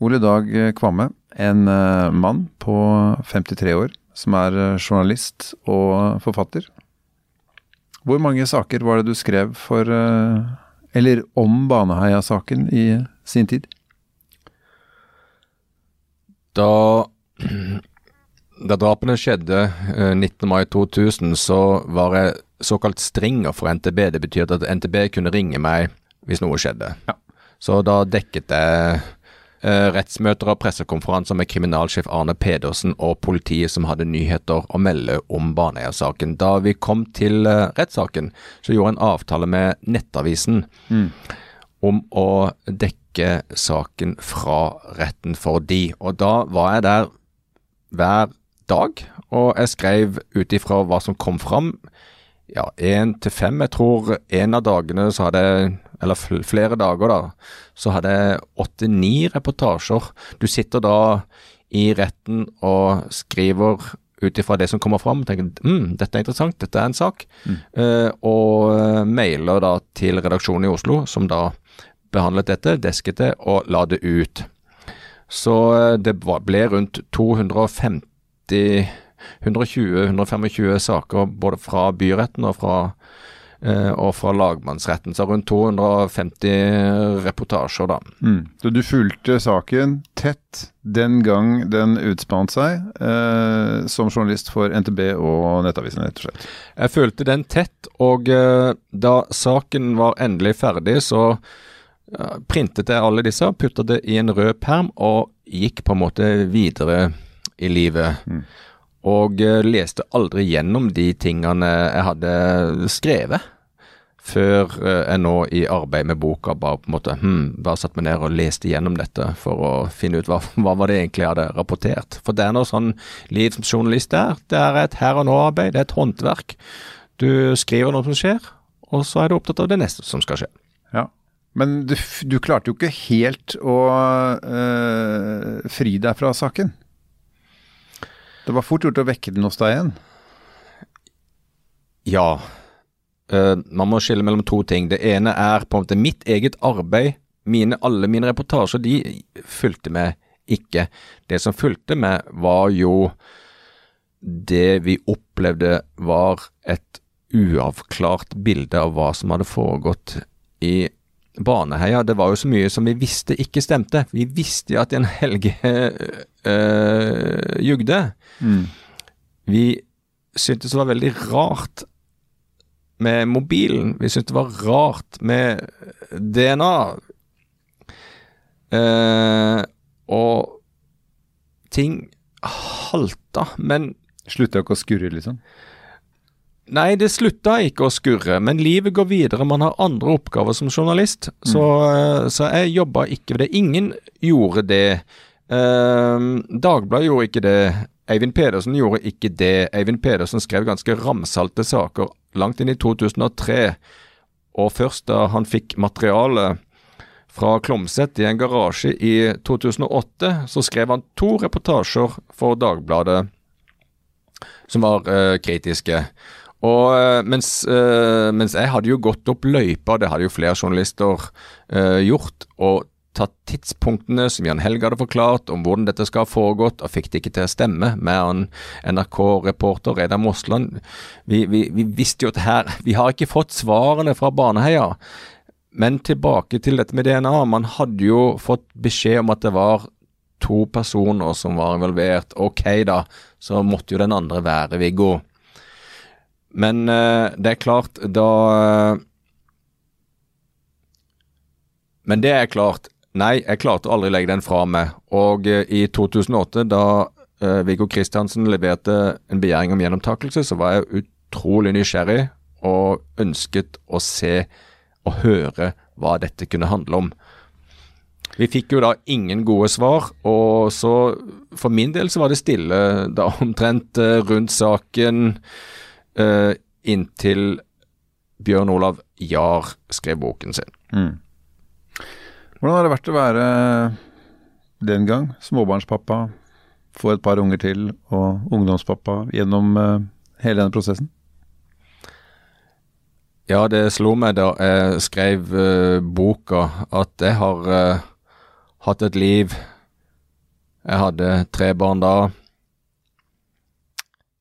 Ole Dag Kvamme, en eh, mann på 53 år som er eh, journalist og forfatter. Hvor mange saker var det du skrev for eh, Eller om Baneheia-saken i sin tid? Da, da drapene skjedde eh, 19. mai 2000, så var jeg såkalt stringer for NTB. Det betyr at NTB kunne ringe meg hvis noe skjedde. Ja. Så da dekket jeg eh, rettsmøter og pressekonferanser med kriminalsjef Arne Pedersen og politiet som hadde nyheter å melde om Baneheia-saken. Da vi kom til eh, rettssaken, så gjorde jeg en avtale med Nettavisen om å dekke saken fra retten for de. Og da var jeg der hver dag, og jeg skrev ut ifra hva som kom fram. Ja, én til fem. Jeg tror en av dagene så hadde jeg eller flere dager, da, så hadde jeg åtte-ni reportasjer. Du sitter da i retten og skriver ut ifra det som kommer fram, og tenker mm, dette er interessant, dette er en sak, Eh, og eh, mailer da til redaksjonen i Oslo, som da behandlet dette, desket det og la det ut. Så eh, det ble rundt 250 120-125 saker både fra byretten og fra, og fra lagmannsretten. Så rundt 250 reportasjer, da. Så du fulgte saken tett den gang den utspant seg, eh, som journalist for NTB og Nettavisen, rett og slett. Jeg fulgte den tett, og eh, da saken var endelig ferdig, så eh, printet jeg alle disse, puttet det i en rød perm og gikk på en måte videre i livet. Og eh, leste aldri gjennom de tingene jeg hadde skrevet. Før eh, jeg nå i arbeid med boka bare på en måte hmm, bare satte meg ned og leste gjennom dette for å finne ut hva, hva var det egentlig jeg hadde rapportert. For det er noe sånn liv som journalist er. Det er et her og nå-arbeid, det er et håndverk. Du skriver noe som skjer, og så er du opptatt av det neste som skal skje. Ja. Men du, du klarte jo ikke helt å øh, fri deg fra saken. Det var fort gjort å vekke den hos deg igjen. Ja. Uh, man må skille mellom to ting. Det ene er på en måte mitt eget arbeid. Mine, alle mine reportasjer, de fulgte med ikke. Det som fulgte med, var jo det vi opplevde var et uavklart bilde av hva som hadde foregått i Baneheia. Det var jo så mye som vi visste ikke stemte. Vi visste jo at en Helge øh, jugde. Vi syntes det var veldig rart med mobilen. Vi syntes det var rart med DNA. Uh, og ting halta, men Slutta ikke å skurre, liksom. Nei, det slutta ikke å skurre, men livet går videre. Man har andre oppgaver som journalist, så, eh, så jeg jobba ikke ved det. Ingen gjorde det. Eh, Dagbladet gjorde ikke det. Eivind Pedersen gjorde ikke det. Eivind Pedersen skrev ganske ramsalte saker langt inn i 2003, og først da han fikk materiale fra Klomset i en garasje i 2008, så skrev han to reportasjer for Dagbladet som var eh, kritiske. Og eh, mens, eh, mens jeg hadde jo gått opp løypa, det hadde jo flere journalister uh, gjort, og tatt tidspunktene som Jan Helge hadde forklart om hvordan dette skal ha foregått, og fikk det ikke til å stemme med NRK-reporter Reidar Mosland. Vi, vi, vi visste jo at her Vi har ikke fått svarene fra Baneheia. Men tilbake til dette med DNA. Man hadde jo fått beskjed om at det var to personer som var involvert. Ok, da, så måtte jo den andre være Viggo. Men uh, det er klart, da uh, Men det er klart. Nei, jeg klarte aldri å legge den fra meg. Og uh, i 2008, da Viggo Kristiansen leverte en begjæring om gjennomtakelse, så var jeg utrolig nysgjerrig og ønsket å se og høre hva dette kunne handle om. Vi fikk jo da ingen gode svar, og så for min del så var det stille da omtrent rundt saken eh, inntil Bjørn Olav Jahr skrev boken sin. Hvordan har det vært å være den gang småbarnspappa, få et par unger til og ungdomspappa gjennom uh, hele denne prosessen? Ja, det slo meg da jeg skrev uh, boka at jeg har uh, hatt et liv Jeg hadde tre barn da.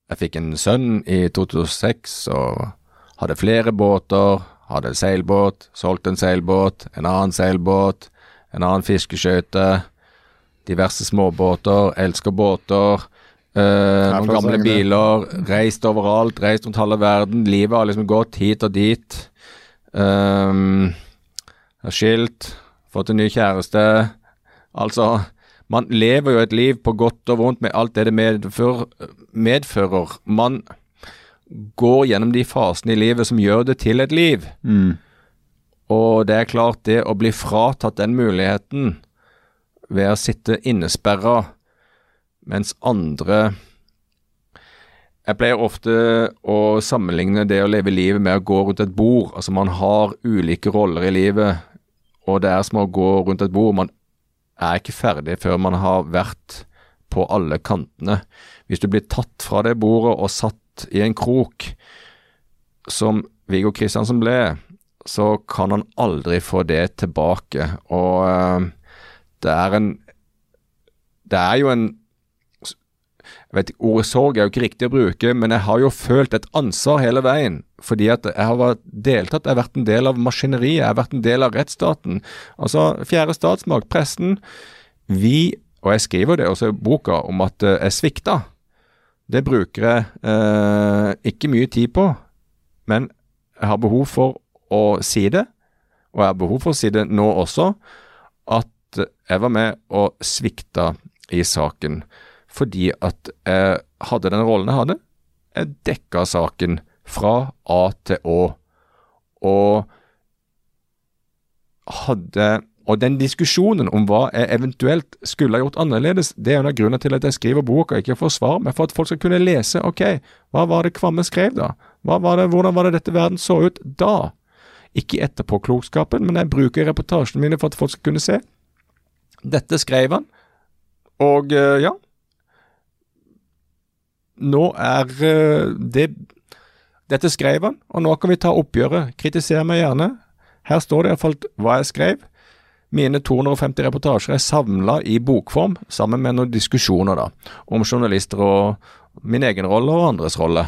Jeg fikk en sønn i 2006 og hadde flere båter. Hadde en seilbåt, solgte en seilbåt, en annen seilbåt, en annen fiskeskøyte, diverse småbåter, elsker båter. Eh, noen gamle biler, reist overalt, reist rundt halve verden. Livet har liksom gått hit og dit. Um, har skilt, fått en ny kjæreste. Altså, man lever jo et liv på godt og vondt med alt det det medfører. medfører. Man går gjennom de fasene i livet som gjør det til et liv. Mm. Og det er klart, det å bli fratatt den muligheten ved å sitte innesperra mens andre Jeg pleier ofte å sammenligne det å leve livet med å gå rundt et bord. Altså man har ulike roller i livet, og det er som å gå rundt et bord. Man er ikke ferdig før man har vært på alle kantene. Hvis du blir tatt fra det bordet og satt i en krok, som Viggo Kristiansen ble, så kan han aldri få det tilbake. Og uh, det er en Det er jo en jeg vet, Ordet sorg er jo ikke riktig å bruke, men jeg har jo følt et ansvar hele veien. Fordi at jeg har vært deltatt, jeg har vært en del av maskineriet, jeg har vært en del av rettsstaten. Altså, fjerde statsmakt, presten. Vi, og jeg skriver det også i boka, om at eh, jeg svikta. Det bruker jeg eh, ikke mye tid på, men jeg har behov for å si det, og jeg har behov for å si det nå også, at jeg var med og svikta i saken fordi at jeg hadde den rollen jeg hadde. Jeg dekka saken fra A til Å. Og hadde Og den diskusjonen om hva jeg eventuelt skulle ha gjort annerledes, det er en av grunnene til at jeg skriver boka, ikke for å svare, men for at folk skal kunne lese. Ok, hva var det Kvamme skrev da? Var det, hvordan var det dette verden så ut da? Ikke etterpåklokskapen, men jeg bruker reportasjene mine for at folk skal kunne se. Dette skrev han, og eh, ja, nå er eh, det Dette skrev han, og nå kan vi ta oppgjøret. Kritiser meg gjerne. Her står det iallfall hva jeg skrev. Mine 250 reportasjer er samla i bokform, sammen med noen diskusjoner da, om journalister og min egen rolle og andres rolle.